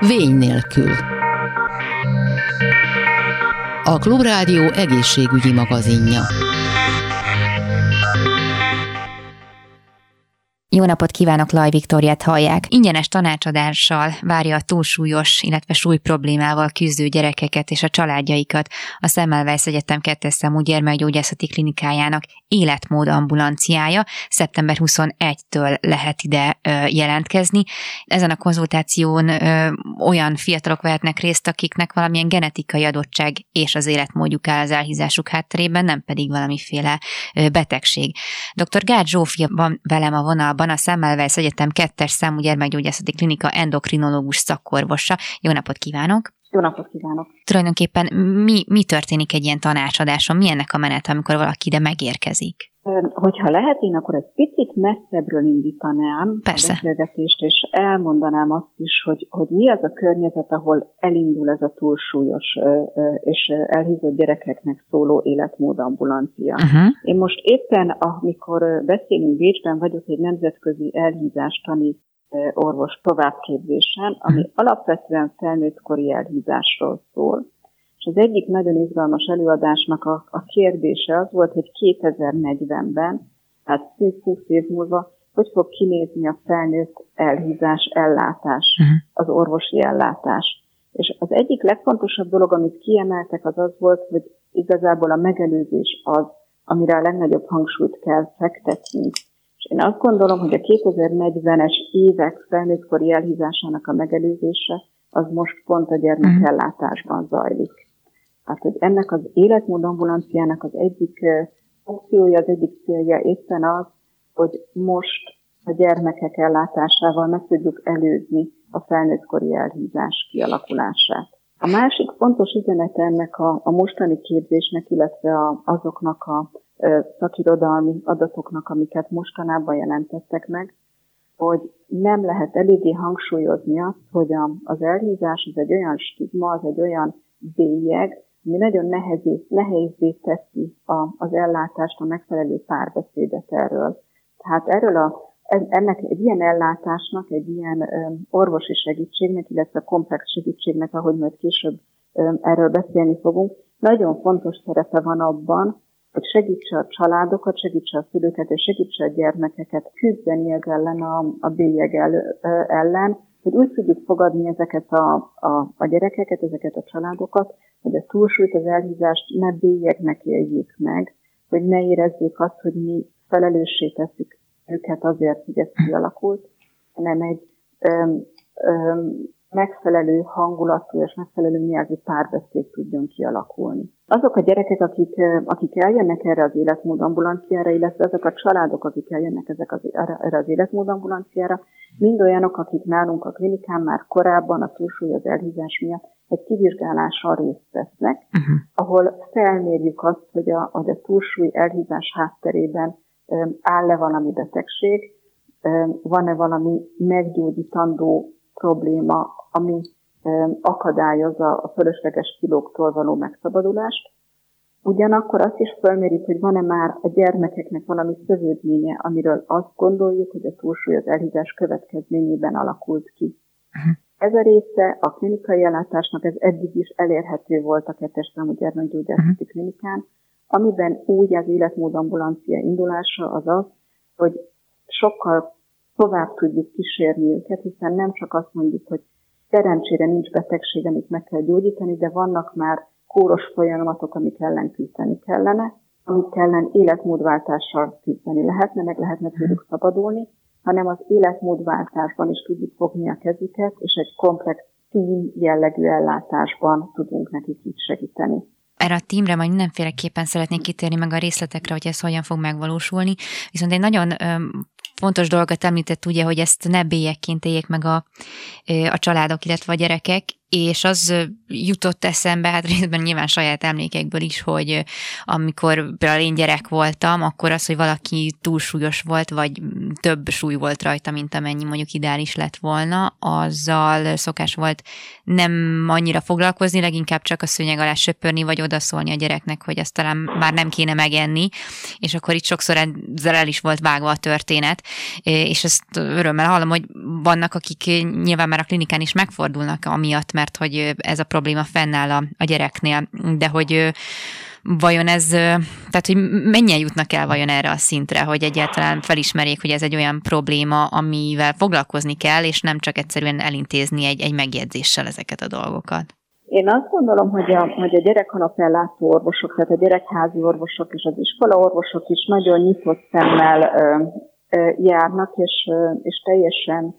Vény nélkül. A Klubrádió egészségügyi magazinja. Jó napot kívánok, Laj Viktoriát hallják. Ingyenes tanácsadással várja a túlsúlyos, illetve súly problémával küzdő gyerekeket és a családjaikat a Semmelweis Egyetem 2 számú gyermekgyógyászati klinikájának életmód ambulanciája. Szeptember 21-től lehet ide jelentkezni. Ezen a konzultáción olyan fiatalok vehetnek részt, akiknek valamilyen genetikai adottság és az életmódjuk áll az elhízásuk hátterében, nem pedig valamiféle betegség. Dr. Gát Zsófia van velem a vonalban, Anna a Semmelweis Egyetem 2 számú gyermekgyógyászati klinika endokrinológus szakorvosa. Jó napot kívánok! Jó napot kívánok! Tulajdonképpen mi, mi történik egy ilyen tanácsadáson? Mi ennek a menet, amikor valaki ide megérkezik? Hogyha lehet, én akkor egy picit messzebbről indítanám Persze. a beszélgetést, és elmondanám azt is, hogy, hogy mi az a környezet, ahol elindul ez a túlsúlyos és elhízott gyerekeknek szóló életmódambulancia. Uh-huh. Én most éppen, amikor beszélünk Bécsben, vagyok egy nemzetközi elhízástani orvos továbbképzésen, ami uh-huh. alapvetően felnőttkori elhízásról szól és az egyik nagyon izgalmas előadásnak a, a kérdése az volt, hogy 2040-ben, tehát 10-20 év múlva, hogy fog kinézni a felnőtt elhízás, ellátás, uh-huh. az orvosi ellátás. És az egyik legfontosabb dolog, amit kiemeltek, az az volt, hogy igazából a megelőzés az, amire a legnagyobb hangsúlyt kell fektetnünk. És én azt gondolom, hogy a 2040-es évek felnőttkori elhízásának a megelőzése az most pont a gyermekellátásban zajlik. Tehát, hogy ennek az életmód ambulanciának az egyik funkciója, az egyik célja éppen az, hogy most a gyermekek ellátásával meg tudjuk előzni a felnőttkori elhízás kialakulását. A másik fontos üzenet ennek a, a mostani képzésnek, illetve a, azoknak a szakirodalmi adatoknak, amiket mostanában jelentettek meg, hogy nem lehet eléggé hangsúlyozni azt, hogy a, az elhízás az egy olyan stigma, az egy olyan bélyeg, ami nagyon nehezé, nehézé teszi a, az ellátást, a megfelelő párbeszédet erről. Tehát erről a, ennek egy ilyen ellátásnak, egy ilyen orvosi segítségnek, illetve komplex segítségnek, ahogy majd később erről beszélni fogunk, nagyon fontos szerepe van abban, hogy segítse a családokat, segítse a szülőket, és segítse a gyermekeket küzdeni ez ellen a, a bélyeg ellen, hogy úgy tudjuk fogadni ezeket a, a, a gyerekeket, ezeket a családokat, hogy a túlsúlyt, az elhízást ne bélyegnek éljük meg, hogy ne érezzék azt, hogy mi felelőssé tesszük őket azért, hogy ez kialakult, hanem egy öm, öm, megfelelő hangulatú és megfelelő nyelvű párbeszéd tudjon kialakulni. Azok a gyerekek, akik, akik eljönnek erre az életmódambulanciára, illetve azok a családok, akik eljönnek ezek az, erre az életmódambulanciára, mind olyanok, akik nálunk a klinikán már korábban a túlsúly az elhízás miatt egy kivizsgálással részt vesznek, uh-huh. ahol felmérjük azt, hogy a, hogy a túlsúly elhízás hátterében áll-e valami betegség, van-e valami meggyógyítandó probléma, ami akadályozza a fölösleges kilóktól való megszabadulást. Ugyanakkor azt is felmérjük, hogy van-e már a gyermekeknek valami szövődménye, amiről azt gondoljuk, hogy a túlsúly az elhízás következményében alakult ki. Uh-huh. Ez a része a klinikai ellátásnak, ez eddig is elérhető volt a kettes számú gyermekgyógyászati uh-huh. klinikán, amiben úgy az életmód ambulancia indulása az az, hogy sokkal tovább tudjuk kísérni őket, hiszen nem csak azt mondjuk, hogy szerencsére nincs betegség, amit meg kell gyógyítani, de vannak már kóros folyamatok, amik ellen küzdeni kellene, amik ellen életmódváltással küzdeni lehetne, meg lehetne tőlük szabadulni, hanem az életmódváltásban is tudjuk fogni a kezüket, és egy komplex tím jellegű ellátásban tudunk nekik így segíteni. Erre a tímre majd mindenféleképpen szeretnék kitérni meg a részletekre, hogy ez hogyan fog megvalósulni. Viszont egy nagyon fontos dolgot említett ugye, hogy ezt ne bélyekként éljék meg a, a családok, illetve a gyerekek, és az jutott eszembe, hát részben nyilván saját emlékekből is, hogy amikor például én gyerek voltam, akkor az, hogy valaki túlsúlyos volt, vagy több súly volt rajta, mint amennyi mondjuk ideális lett volna, azzal szokás volt nem annyira foglalkozni, leginkább csak a szőnyeg alá söpörni, vagy odaszólni a gyereknek, hogy azt talán már nem kéne megenni, és akkor itt sokszor ezzel el is volt vágva a történet, és ezt örömmel hallom, hogy vannak, akik nyilván már a klinikán is megfordulnak amiatt, mert hogy ez a probléma fennáll a, a gyereknél, de hogy vajon ez, tehát hogy mennyien jutnak el vajon erre a szintre, hogy egyáltalán felismerjék, hogy ez egy olyan probléma, amivel foglalkozni kell, és nem csak egyszerűen elintézni egy, egy megjegyzéssel ezeket a dolgokat. Én azt gondolom, hogy a, hogy a gyerek alapellátó orvosok, tehát a gyerekházi orvosok és az iskola orvosok is nagyon nyitott szemmel ö, ö, járnak, és, ö, és teljesen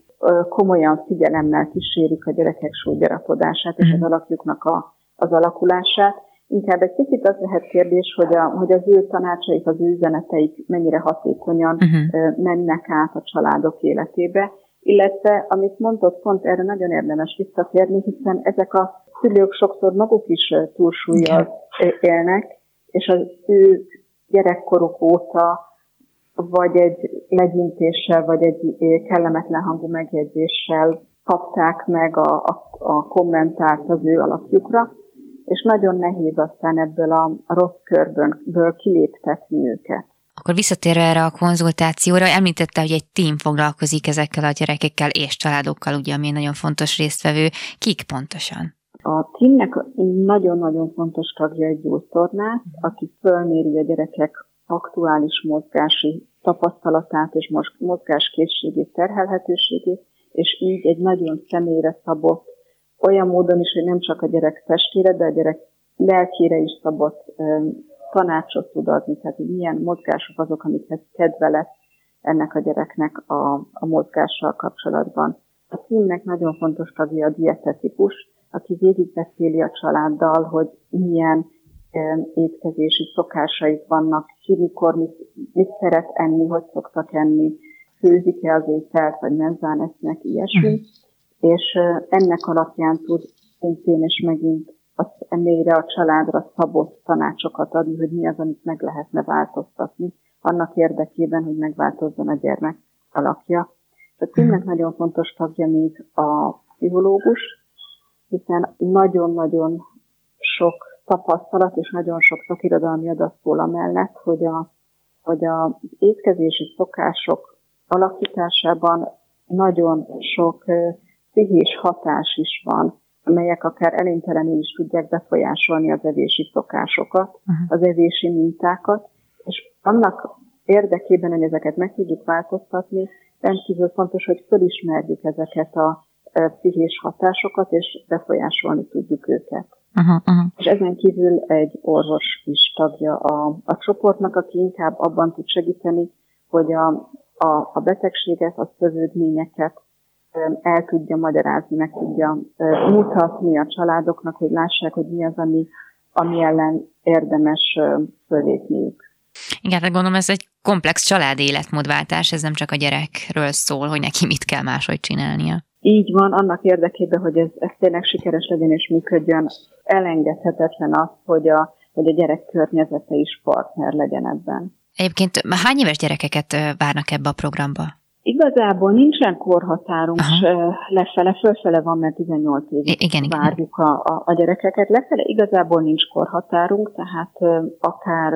komolyan figyelemmel kísérik a gyerekek súlygyarapodását és az mhm. alakjuknak a, az alakulását. Inkább egy kicsit az lehet kérdés, hogy, a, hogy az ő tanácsaik, az ő üzeneteik mennyire hatékonyan uh-huh. mennek át a családok életébe, illetve amit mondott, pont erre nagyon érdemes visszatérni, hiszen ezek a szülők sokszor maguk is túlsúlyjal élnek, és az ő gyerekkoruk óta vagy egy legyintéssel, vagy egy kellemetlen hangú megjegyzéssel kapták meg a, a, a kommentárt az ő alapjukra, és nagyon nehéz aztán ebből a rossz körből kiléptetni őket. Akkor visszatérve erre a konzultációra, említette, hogy egy tím foglalkozik ezekkel a gyerekekkel és családokkal, ugye, ami nagyon fontos résztvevő. Kik pontosan? A tímnek nagyon-nagyon fontos tagja egy gyógytornász, aki fölméri a gyerekek aktuális mozgási tapasztalatát és mozgáskészségét, terhelhetőségét, és így egy nagyon személyre szabott olyan módon is, hogy nem csak a gyerek testére, de a gyerek lelkére is szabott tanácsot tud adni, tehát hogy milyen mozgások azok, amikhez kedve lesz ennek a gyereknek a, a mozgással kapcsolatban. A címnek nagyon fontos tagja a dietetikus, aki végigbeszéli a családdal, hogy milyen étkezési szokásaik vannak, ki mikor mit, mit szeret enni, hogy szoktak enni, főzik-e az ételt, vagy menzán esznek, ilyesmi. Mm és ennek alapján tud szintén és megint az ennél a családra szabott tanácsokat adni, hogy mi az, amit meg lehetne változtatni, annak érdekében, hogy megváltozzon a gyermek alakja. A címnek nagyon fontos tagja még a pszichológus, hiszen nagyon-nagyon sok tapasztalat és nagyon sok szakirodalmi adat szól amellett, hogy, a, hogy az étkezési szokások alakításában nagyon sok pszichés hatás is van, amelyek akár elintelenül is tudják befolyásolni az evési szokásokat, uh-huh. az evési mintákat, és annak érdekében, hogy ezeket meg tudjuk változtatni, rendkívül fontos, hogy fölismerjük ezeket a pszichés hatásokat, és befolyásolni tudjuk őket. Uh-huh, uh-huh. És ezen kívül egy orvos is tagja a, a csoportnak, aki inkább abban tud segíteni, hogy a, a, a betegséget, a szövődményeket, el tudja magyarázni, meg tudja mutatni a családoknak, hogy lássák, hogy mi az, ami, ami ellen érdemes fölépniük. Igen, hát gondolom ez egy komplex családi életmódváltás, ez nem csak a gyerekről szól, hogy neki mit kell máshogy csinálnia. Így van, annak érdekében, hogy ez, ez tényleg sikeres legyen és működjön, elengedhetetlen az, hogy a, hogy a gyerek környezete is partner legyen ebben. Egyébként hány éves gyerekeket várnak ebbe a programba? Igazából nincsen korhatárunk Aha. lefele, fölfele van, mert 18 évig igen, várjuk igen. A, a, a gyerekeket. Lefele igazából nincs korhatárunk, tehát akár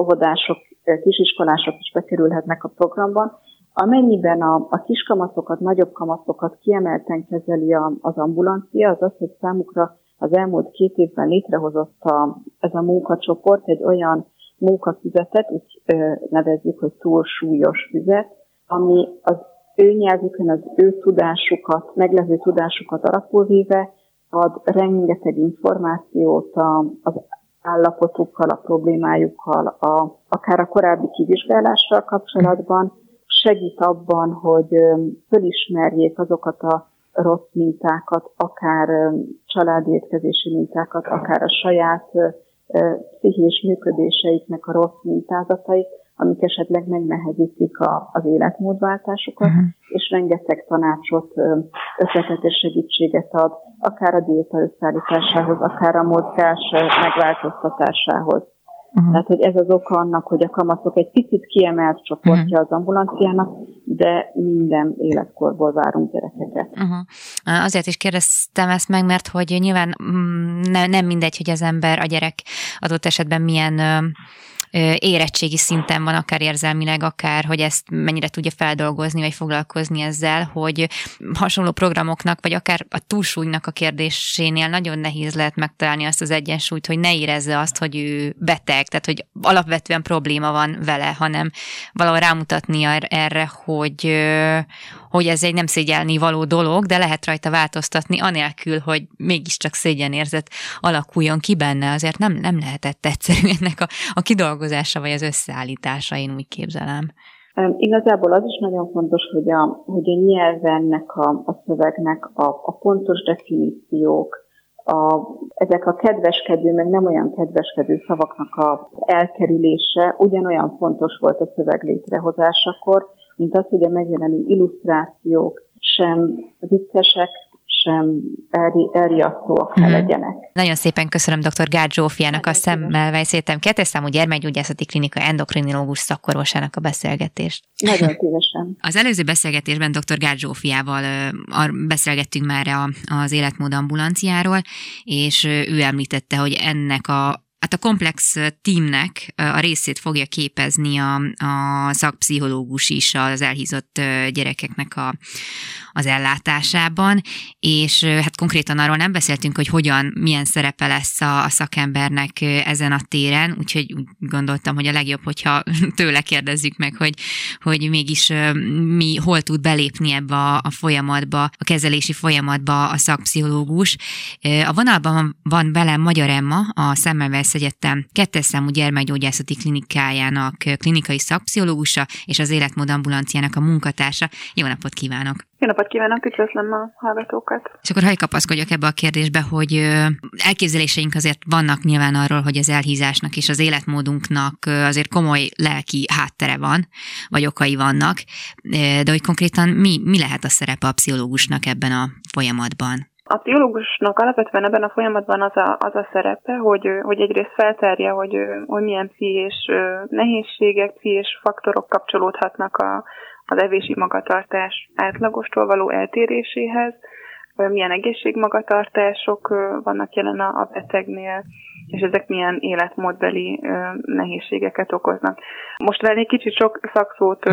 óvodások, kisiskolások is bekerülhetnek a programba. Amennyiben a, a kiskamaszokat, nagyobb kamaszokat kiemelten kezeli a, az ambulancia, az az, hogy számukra az elmúlt két évben létrehozott a, ez a munkacsoport egy olyan munkafüzetet, úgy ö, nevezzük, hogy túlsúlyos füzet, ami az ő nyelvükön, az ő tudásukat, meglevő tudásukat alapul véve ad rengeteg információt a, az állapotukkal, a problémájukkal, a, akár a korábbi kivizsgálással kapcsolatban, segít abban, hogy fölismerjék azokat a rossz mintákat, akár családi étkezési mintákat, akár a saját pszichés működéseiknek a rossz mintázatait, amik esetleg megnehezítik a, az életmódváltásokat, uh-huh. és rengeteg tanácsot, ötletet és segítséget ad, akár a diéta összeállításához, akár a mozgás megváltoztatásához. Uh-huh. Tehát, hogy ez az oka annak, hogy a kamaszok egy picit kiemelt csoportja uh-huh. az ambulanciának, de minden életkorból várunk gyerekeket. Uh-huh. Azért is kérdeztem ezt meg, mert hogy nyilván mm, ne, nem mindegy, hogy az ember, a gyerek adott esetben milyen érettségi szinten van, akár érzelmileg, akár, hogy ezt mennyire tudja feldolgozni, vagy foglalkozni ezzel, hogy hasonló programoknak, vagy akár a túlsúlynak a kérdésénél nagyon nehéz lehet megtalálni azt az egyensúlyt, hogy ne érezze azt, hogy ő beteg, tehát hogy alapvetően probléma van vele, hanem valahol rámutatni erre, hogy, hogy ez egy nem szégyelni való dolog, de lehet rajta változtatni, anélkül, hogy mégiscsak szégyenérzet alakuljon ki benne, azért nem, nem lehetett egyszerű ennek a, a kidolgozása vagy az összeállítása, én úgy képzelem. Igazából az is nagyon fontos, hogy a, hogy a nyelvennek, a, a szövegnek a, a pontos definíciók, a, ezek a kedveskedő, meg nem olyan kedveskedő szavaknak a elkerülése ugyanolyan fontos volt a szöveg létrehozásakor, mint az, hogy a megjelenő illusztrációk sem viccesek, sem elriasztóak ne mhm. legyenek. Nagyon szépen köszönöm dr. Gárd Zsófiának, a Szemmelweis Egyetem kettes számú gyermekgyógyászati klinika endokrinológus szakorvosának a beszélgetést. Nagyon szívesen. Az előző beszélgetésben dr. Gárd Zsófiával beszélgettünk már az életmód ambulanciáról, és ő említette, hogy ennek a hát a komplex teamnek a részét fogja képezni a, a szakpszichológus is az elhízott gyerekeknek a, az ellátásában, és hát konkrétan arról nem beszéltünk, hogy hogyan, milyen szerepe lesz a, a szakembernek ezen a téren, úgyhogy úgy gondoltam, hogy a legjobb, hogyha tőle kérdezzük meg, hogy, hogy mégis mi hol tud belépni ebbe a, a folyamatba, a kezelési folyamatba a szakpszichológus. A vonalban van velem Magyar Emma, a Szemmelweis Egyetem kettes számú gyermekgyógyászati klinikájának klinikai szakpszichológusa és az életmód ambulanciának a munkatársa. Jó napot kívánok! Jó napot kívánok, üdvözlöm a hallgatókat. És akkor hagyj kapaszkodjak ebbe a kérdésbe, hogy elképzeléseink azért vannak nyilván arról, hogy az elhízásnak és az életmódunknak azért komoly lelki háttere van, vagy okai vannak, de hogy konkrétan mi, mi lehet a szerepe a pszichológusnak ebben a folyamatban? A pszichológusnak alapvetően ebben a folyamatban az a, az a szerepe, hogy, hogy egyrészt feltárja, hogy, hogy milyen pszichés nehézségek, pszichés faktorok kapcsolódhatnak a, az evési magatartás átlagostól való eltéréséhez, milyen egészségmagatartások vannak jelen a betegnél, és ezek milyen életmódbeli nehézségeket okoznak. Most egy kicsit sok szakszót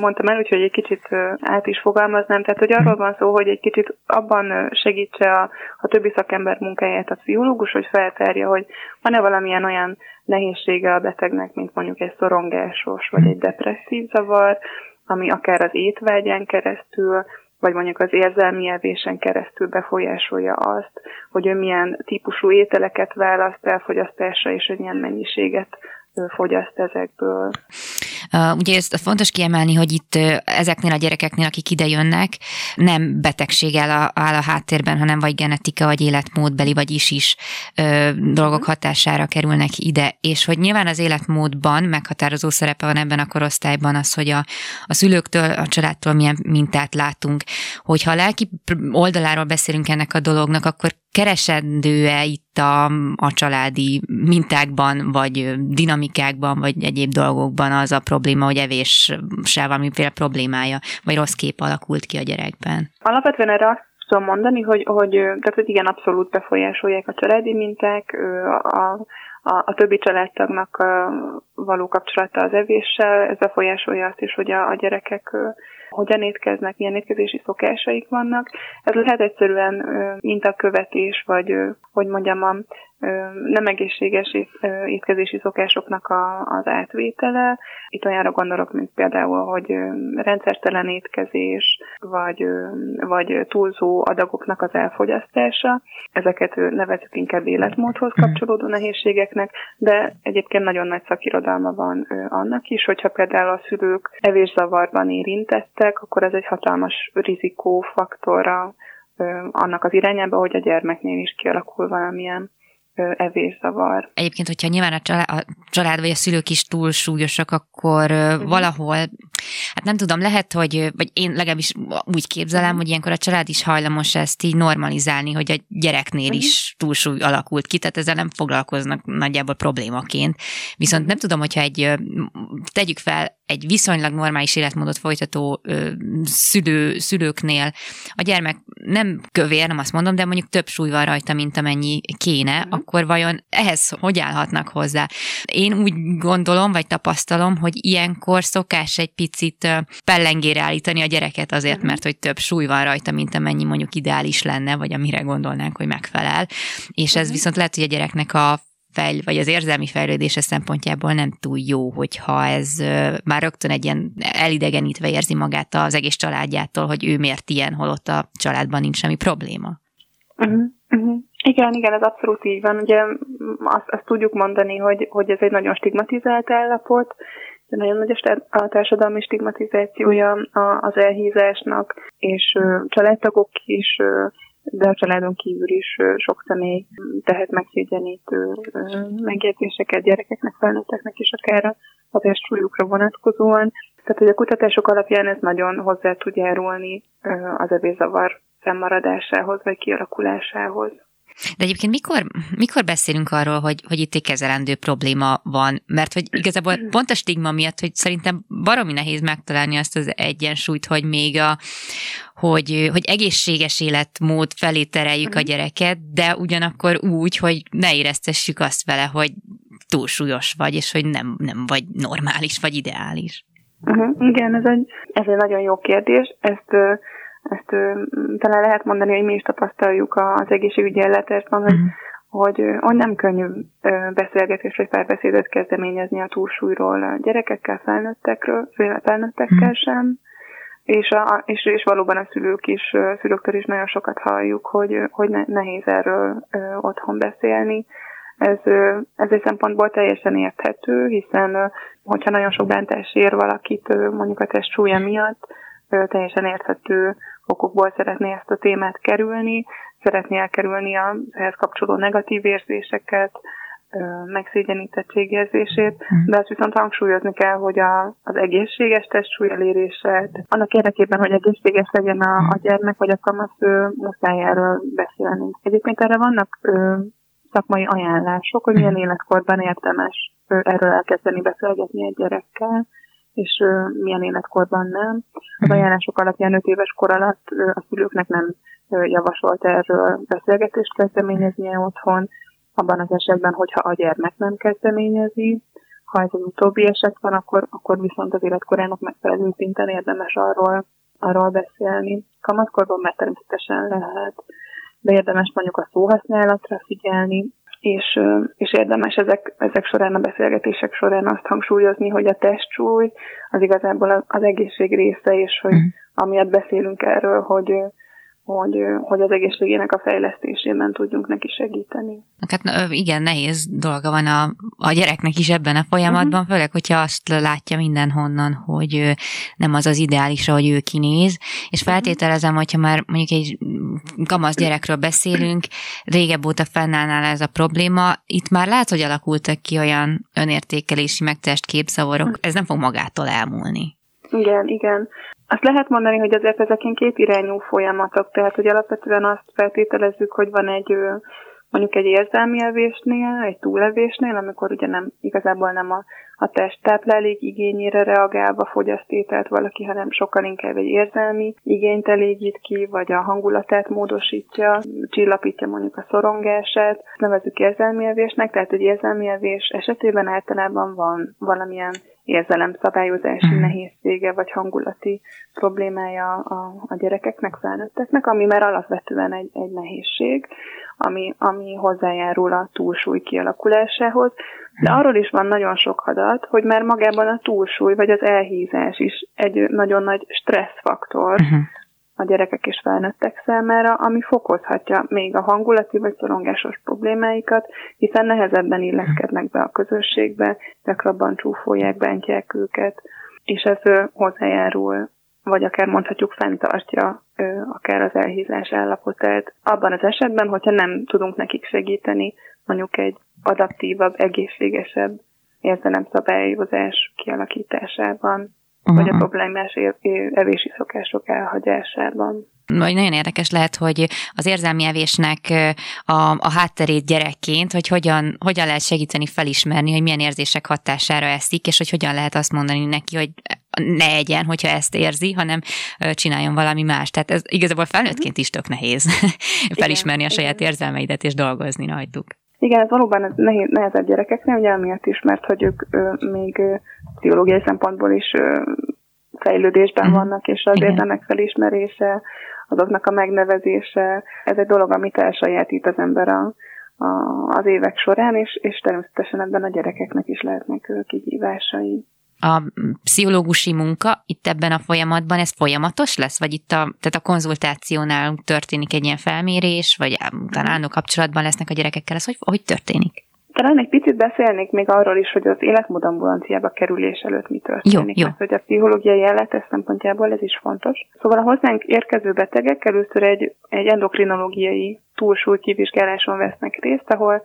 mondtam el, úgyhogy egy kicsit át is fogalmaznám. Tehát, hogy arról van szó, hogy egy kicsit abban segítse a, a többi szakember munkáját a pszichológus, hogy feltárja, hogy van-e valamilyen olyan nehézsége a betegnek, mint mondjuk egy szorongásos vagy egy depresszív zavar, ami akár az étvágyán keresztül, vagy mondjuk az érzelmi evésen keresztül befolyásolja azt, hogy ő milyen típusú ételeket választ elfogyasztásra, és hogy milyen mennyiséget fogyaszt ezekből. Ugye ezt fontos kiemelni, hogy itt ezeknél a gyerekeknél, akik ide jönnek, nem betegség áll a, áll a háttérben, hanem vagy genetika, vagy életmódbeli, vagy is is dolgok mhm. hatására kerülnek ide, és hogy nyilván az életmódban meghatározó szerepe van ebben a korosztályban az, hogy a, a szülőktől, a családtól milyen mintát látunk. Hogyha a lelki oldaláról beszélünk ennek a dolognak, akkor keresendő-e itt a, a családi mintákban, vagy dinamikákban, vagy egyéb dolgokban az a probléma, hogy evéssel valamiféle problémája, vagy rossz kép alakult ki a gyerekben? Alapvetően erre azt tudom mondani, hogy, hogy, tehát, hogy igen, abszolút befolyásolják a családi minták, a, a, a többi családtagnak a való kapcsolata az evéssel, ez befolyásolja azt is, hogy a, a gyerekek hogyan étkeznek, milyen étkezési szokásaik vannak. Ez lehet egyszerűen mintakövetés, vagy hogy mondjam, a nem egészséges étkezési szokásoknak a, az átvétele. Itt olyanra gondolok, mint például, hogy rendszertelen étkezés, vagy, vagy túlzó adagoknak az elfogyasztása. Ezeket nevezük inkább életmódhoz mhm. kapcsolódó nehézségeknek, de egyébként nagyon nagy szakirodalma van annak is, hogyha például a szülők evészavarban érintettek, akkor ez egy hatalmas rizikófaktora annak az irányába, hogy a gyermeknél is kialakul valamilyen evészavar. Egyébként, hogyha nyilván a család, a család vagy a szülők is túl súlyosak, akkor uh-huh. valahol, hát nem tudom, lehet, hogy, vagy én legalábbis úgy képzelem, uh-huh. hogy ilyenkor a család is hajlamos ezt így normalizálni, hogy a gyereknél uh-huh. is túlsúly alakult ki, tehát ezzel nem foglalkoznak nagyjából problémaként. Viszont nem tudom, hogyha egy, tegyük fel, egy viszonylag normális életmódot folytató ö, szülő, szülőknél a gyermek nem kövér, nem azt mondom, de mondjuk több súly van rajta, mint amennyi kéne, uh-huh. Akkor vajon ehhez hogy állhatnak hozzá? Én úgy gondolom, vagy tapasztalom, hogy ilyenkor szokás egy picit pellengére állítani a gyereket azért, uh-huh. mert hogy több súly van rajta, mint amennyi mondjuk ideális lenne, vagy amire gondolnánk, hogy megfelel. És ez uh-huh. viszont lehet, hogy a gyereknek a fejl, vagy az érzelmi fejlődése szempontjából nem túl jó, hogyha ez már rögtön egy ilyen elidegenítve érzi magát az egész családjától, hogy ő miért ilyen, holott a családban nincs semmi probléma. Uh-huh, uh-huh. Igen, igen, ez abszolút így van. Ugye azt, azt tudjuk mondani, hogy, hogy ez egy nagyon stigmatizált állapot, de nagyon nagy a társadalmi stigmatizációja az elhízásnak, és családtagok is de a családon kívül is sok személy tehet megszégyenítő megjegyzéseket gyerekeknek, felnőtteknek is akár a testsúlyukra vonatkozóan. Tehát, hogy a kutatások alapján ez nagyon hozzá tud járulni az evészavar fennmaradásához vagy kialakulásához. De egyébként mikor, mikor beszélünk arról, hogy, hogy itt egy kezelendő probléma van? Mert hogy igazából pont a stigma miatt, hogy szerintem baromi nehéz megtalálni azt az egyensúlyt, hogy még a, hogy, hogy egészséges életmód felé tereljük a mhm. gyereket, de ugyanakkor úgy, hogy ne éreztessük azt vele, hogy túlsúlyos vagy, és hogy nem, nem vagy normális, vagy ideális. Uh-huh. Igen, ez egy, ez egy nagyon jó kérdés. Ezt ezt talán lehet mondani, hogy mi is tapasztaljuk az egészségügyi ellátásban, hogy, mm. hogy, hogy nem könnyű beszélgetés vagy párbeszédet kezdeményezni a túlsúlyról a gyerekekkel, felnőttekről, felnőttekkel mm. sem, és, a, és, és valóban a szülők is, szülőktől is nagyon sokat halljuk, hogy, hogy nehéz erről otthon beszélni. Ez, ez egy szempontból teljesen érthető, hiszen hogyha nagyon sok bántás ér valakit mondjuk a test súlya miatt, teljesen érthető okokból szeretné ezt a témát kerülni, szeretné elkerülni az ehhez kapcsoló negatív érzéseket, megszégyenítettségérzését, hm. de azt viszont hangsúlyozni kell, hogy a, az egészséges testsúly elérése, annak érdekében, hogy egészséges legyen a, a gyermek vagy a kamasz, muszáj erről beszélni. Egyébként erre vannak ö, szakmai ajánlások, hogy milyen hm. életkorban érdemes erről elkezdeni beszélgetni egy gyerekkel, és ö, milyen életkorban nem. Az ajánlások alapján 5 éves kor alatt ö, a szülőknek nem ö, javasolt erről beszélgetést kezdeményeznie otthon, abban az esetben, hogyha a gyermek nem kezdeményezi. Ha ez az utóbbi eset van, akkor, akkor viszont az életkorának megfelelő szinten érdemes arról, arról beszélni. Kamatkorban már természetesen lehet, de érdemes mondjuk a szóhasználatra figyelni, és, és érdemes ezek, ezek során, a beszélgetések során azt hangsúlyozni, hogy a testsúly az igazából az egészség része, és hogy mm. amiatt beszélünk erről, hogy, hogy, hogy az egészségének a fejlesztésében tudjunk neki segíteni. Hát igen, nehéz dolga van a, a gyereknek is ebben a folyamatban, uh-huh. főleg, hogyha azt látja mindenhonnan, hogy nem az az ideális, hogy ő kinéz, és mhm. feltételezem, hogyha már mondjuk egy kamasz gyerekről beszélünk, régebb óta fennállnál ez a probléma, itt már lehet, hogy alakultak ki olyan önértékelési megtest képzavarok, mhm. ez nem fog magától elmúlni. Igen, igen. Azt lehet mondani, hogy azért ezek ilyen két irányú folyamatok, tehát hogy alapvetően azt feltételezzük, hogy van egy mondjuk egy érzelmi evésnél, egy túlevésnél, amikor ugye nem, igazából nem a, a testtáplálék igényére reagálva fogyaszt ételt valaki, hanem sokkal inkább egy érzelmi igényt elégít ki, vagy a hangulatát módosítja, csillapítja mondjuk a szorongását. Ezt nevezzük érzelmi evésnek, tehát egy érzelmi evés esetében általában van valamilyen érzelemszabályozási hmm. nehézsége vagy hangulati problémája a, a gyerekeknek, felnőtteknek, ami már alapvetően egy, egy nehézség, ami, ami hozzájárul a túlsúly kialakulásához. De hmm. arról is van nagyon sok adat, hogy már magában a túlsúly vagy az elhízás is egy nagyon nagy stresszfaktor, uh-huh a gyerekek és felnőttek számára, ami fokozhatja még a hangulati vagy szorongásos problémáikat, hiszen nehezebben illeszkednek be a közösségbe, gyakrabban csúfolják, bántják őket, és ez hozzájárul, vagy akár mondhatjuk fenntartja akár az elhízás állapotát. Abban az esetben, hogyha nem tudunk nekik segíteni mondjuk egy adaptívabb, egészségesebb érzelemszabályozás kialakításában, uh-huh. vagy a problémás evési szokások elhagyásában. Vagy nagyon érdekes lehet, hogy az érzelmi evésnek a, a hátterét gyerekként, hogy hogyan, hogyan lehet segíteni felismerni, hogy milyen érzések hatására eszik, és hogy hogyan lehet azt mondani neki, hogy ne egyen, hogyha ezt érzi, hanem csináljon valami más. Tehát ez igazából felnőttként is tök nehéz felismerni a saját igen. érzelmeidet és dolgozni rajtuk. Igen, ez valóban nehéz, nehezebb gyerekeknél, ugye amiatt is, mert hogy ők ö, még ö, pszichológiai szempontból is ö, fejlődésben uh-huh. vannak, és az érdemek felismerése, azoknak a megnevezése, ez egy dolog, amit elsajátít az ember a, a, az évek során, és, és természetesen ebben a gyerekeknek is lehetnek kihívásai a pszichológusi munka itt ebben a folyamatban, ez folyamatos lesz? Vagy itt a, tehát a konzultációnál történik egy ilyen felmérés, vagy talán kapcsolatban lesznek a gyerekekkel? Ez hogy, hogy történik? Talán egy picit beszélnék még arról is, hogy az életmódambulanciába kerülés előtt mi történik. Jó, jó. Mert hogy a pszichológiai ellátás szempontjából ez is fontos. Szóval a hozzánk érkező betegek először egy, egy endokrinológiai túlsúlykivizsgáláson vesznek részt, ahol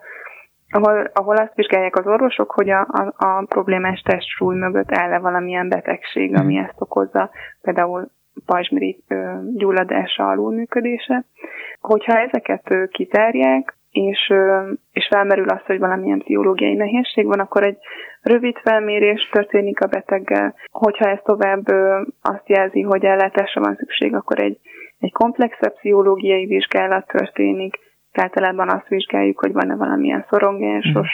ahol, ahol azt vizsgálják az orvosok, hogy a, a, a problémás testsúly mögött áll-e valamilyen betegség, ami ezt okozza, például pajzsmirigy gyulladása, alulműködése. Hogyha ezeket kitárják, és, és felmerül az, hogy valamilyen pszichológiai nehézség van, akkor egy rövid felmérés történik a beteggel. Hogyha ez tovább azt jelzi, hogy ellátásra van szükség, akkor egy, egy komplexebb pszichológiai vizsgálat történik, általában azt vizsgáljuk, hogy van-e valamilyen szorongásos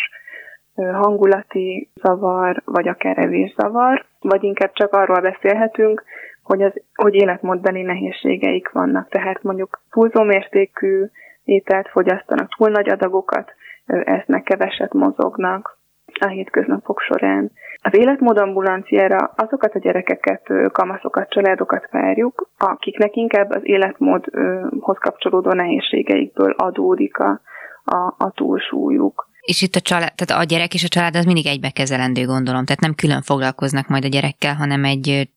hangulati zavar, vagy akár evészavar, vagy inkább csak arról beszélhetünk, hogy, az, hogy életmódbeli nehézségeik vannak. Tehát mondjuk túlzó mértékű ételt fogyasztanak, túl nagy adagokat esznek, keveset mozognak a hétköznapok során. Az életmód ambulanciára azokat a gyerekeket, kamaszokat, családokat várjuk, akiknek inkább az életmódhoz kapcsolódó nehézségeikből adódik a, a, a túlsúlyuk. És itt a család, tehát a gyerek és a család az mindig egybekezelendő, gondolom. Tehát nem külön foglalkoznak majd a gyerekkel, hanem egy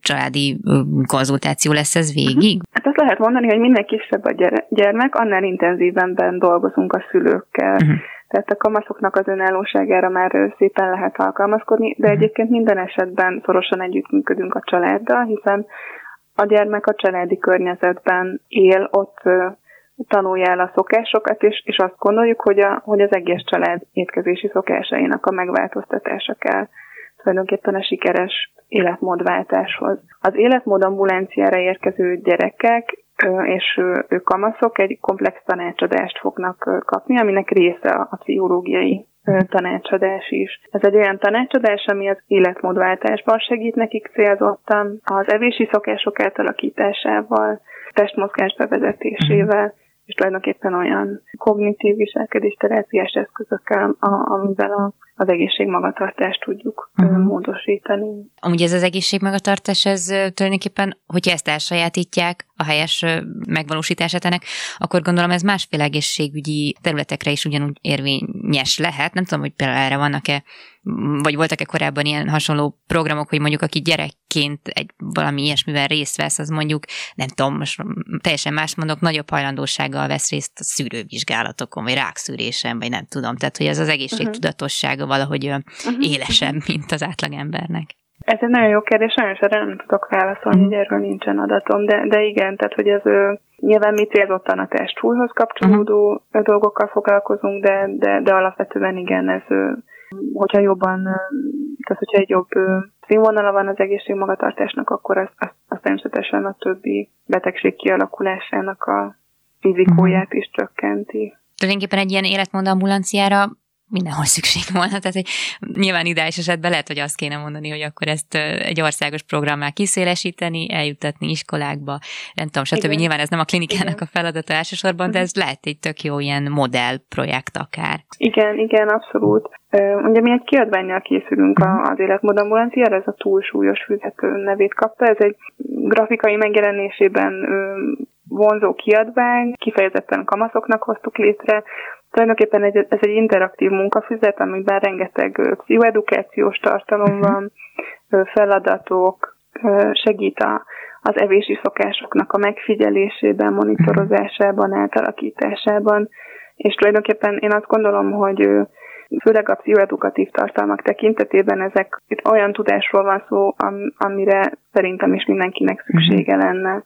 családi konzultáció lesz ez végig? Mhm. Hát azt lehet mondani, hogy minél kisebb a gyermek, annál intenzívenben dolgozunk a szülőkkel. Uh-huh. Tehát a kamaszoknak az önállóságára már szépen lehet alkalmazkodni, de uh-huh. egyébként minden esetben szorosan együttműködünk a családdal, hiszen a gyermek a családi környezetben él, ott tanulja el a szokásokat, és, és azt gondoljuk, hogy, a, hogy az egész család étkezési szokásainak a megváltoztatása kell tulajdonképpen a sikeres életmódváltáshoz. Az életmód ambulanciára érkező gyerekek és ők kamaszok egy komplex tanácsadást fognak kapni, aminek része a pszichológiai tanácsadás is. Ez egy olyan tanácsadás, ami az életmódváltásban segít nekik célzottan, az evési szokások átalakításával, testmozgás bevezetésével, és tulajdonképpen olyan kognitív viselkedésterápiás eszközökkel, amivel a az egészségmagatartást tudjuk uh-huh. módosítani. Amúgy ez az egészségmagatartás, ez tulajdonképpen, hogyha ezt elsajátítják, a helyes megvalósítását ennek, akkor gondolom ez másféle egészségügyi területekre is ugyanúgy érvényes lehet. Nem tudom, hogy például erre vannak-e vagy voltak-e korábban ilyen hasonló programok, hogy mondjuk aki gyerekként egy valami ilyesmivel részt vesz, az mondjuk, nem tudom, most teljesen más mondok, nagyobb hajlandósággal vesz részt a szűrővizsgálatokon, vagy rákszűrésen, vagy nem tudom. Tehát, hogy ez az egészségtudatossága valahogy uh-huh. élesebb, mint az átlagembernek. Ez egy nagyon jó kérdés, sajnos erre nem tudok válaszolni, hogy erről nincsen adatom, de, de igen, tehát hogy ez nyilván mi célzottan a testsúlyhoz kapcsolódó uh-huh. dolgokkal foglalkozunk, de, de, de alapvetően igen, ez hogyha jobban, tehát hogyha egy jobb színvonala van az egészségmagatartásnak, akkor az, az, az természetesen a többi betegség kialakulásának a fizikóját is csökkenti. Tulajdonképpen egy ilyen életmód ambulanciára mindenhol szükség volna. Tehát, hogy nyilván ideális esetben lehet, hogy azt kéne mondani, hogy akkor ezt egy országos programmá kiszélesíteni, eljutatni iskolákba, nem tudom, stb. Igen. Nyilván ez nem a klinikának igen. a feladata elsősorban, de ez lehet egy tök jó ilyen modellprojekt akár. Igen, igen, abszolút. Ugye mi egy kiadványjal készülünk az életmódambulanciára, ez a túlsúlyos füzető nevét kapta. Ez egy grafikai megjelenésében vonzó kiadvány, kifejezetten kamaszoknak hoztuk létre, Tulajdonképpen egy, ez egy interaktív munkafüzet, amiben rengeteg pszichoedukációs tartalom mhm. van, feladatok, segít a, az evési szokásoknak a megfigyelésében, monitorozásában, átalakításában, És tulajdonképpen én azt gondolom, hogy főleg a pszichoedukatív tartalmak tekintetében ezek itt olyan tudásról van szó, am, amire szerintem is mindenkinek szüksége mhm. lenne.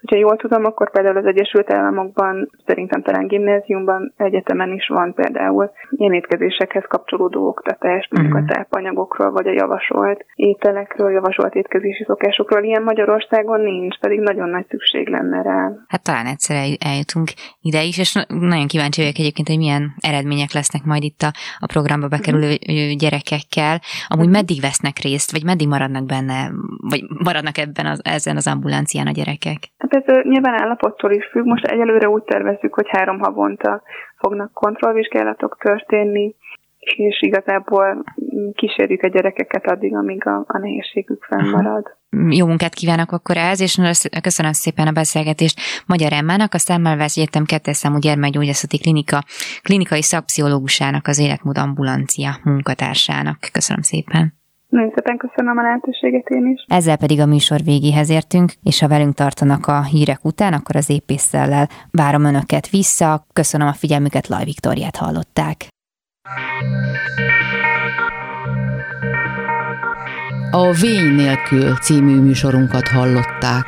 Hogyha jól tudom, akkor például az Egyesült Államokban, szerintem talán gimnáziumban, egyetemen is van például ilyen étkezésekhez kapcsolódó oktatás, mondjuk uh-huh. a tápanyagokról, vagy a javasolt ételekről, javasolt étkezési szokásokról. Ilyen Magyarországon nincs, pedig nagyon nagy szükség lenne rá. Hát talán egyszer eljutunk ide is, és nagyon kíváncsi vagyok egyébként, hogy milyen eredmények lesznek majd itt a, a programba bekerülő uh-huh. gyerekekkel. Amúgy uh-huh. meddig vesznek részt, vagy meddig maradnak benne, vagy maradnak ebben az, ezen az ambulancián a gyerekek? Hát ez nyilván állapottól is függ. Most egyelőre úgy tervezzük, hogy három havonta fognak kontrollvizsgálatok történni, és igazából kísérjük a gyerekeket addig, amíg a, a nehézségük fennmarad. Jó munkát kívánok akkor ez, és köszönöm szépen a beszélgetést Magyar Emmának, a Szemmelweis Egyetem 2 számú gyermekgyógyászati klinika klinikai szakpszichológusának, az életmód ambulancia munkatársának. Köszönöm szépen. Nagyon szépen köszönöm a lehetőséget én is. Ezzel pedig a műsor végéhez értünk, és ha velünk tartanak a hírek után, akkor az épésszel várom önöket vissza. Köszönöm a figyelmüket, Laj Viktoriát hallották. A Vény nélkül című műsorunkat hallották.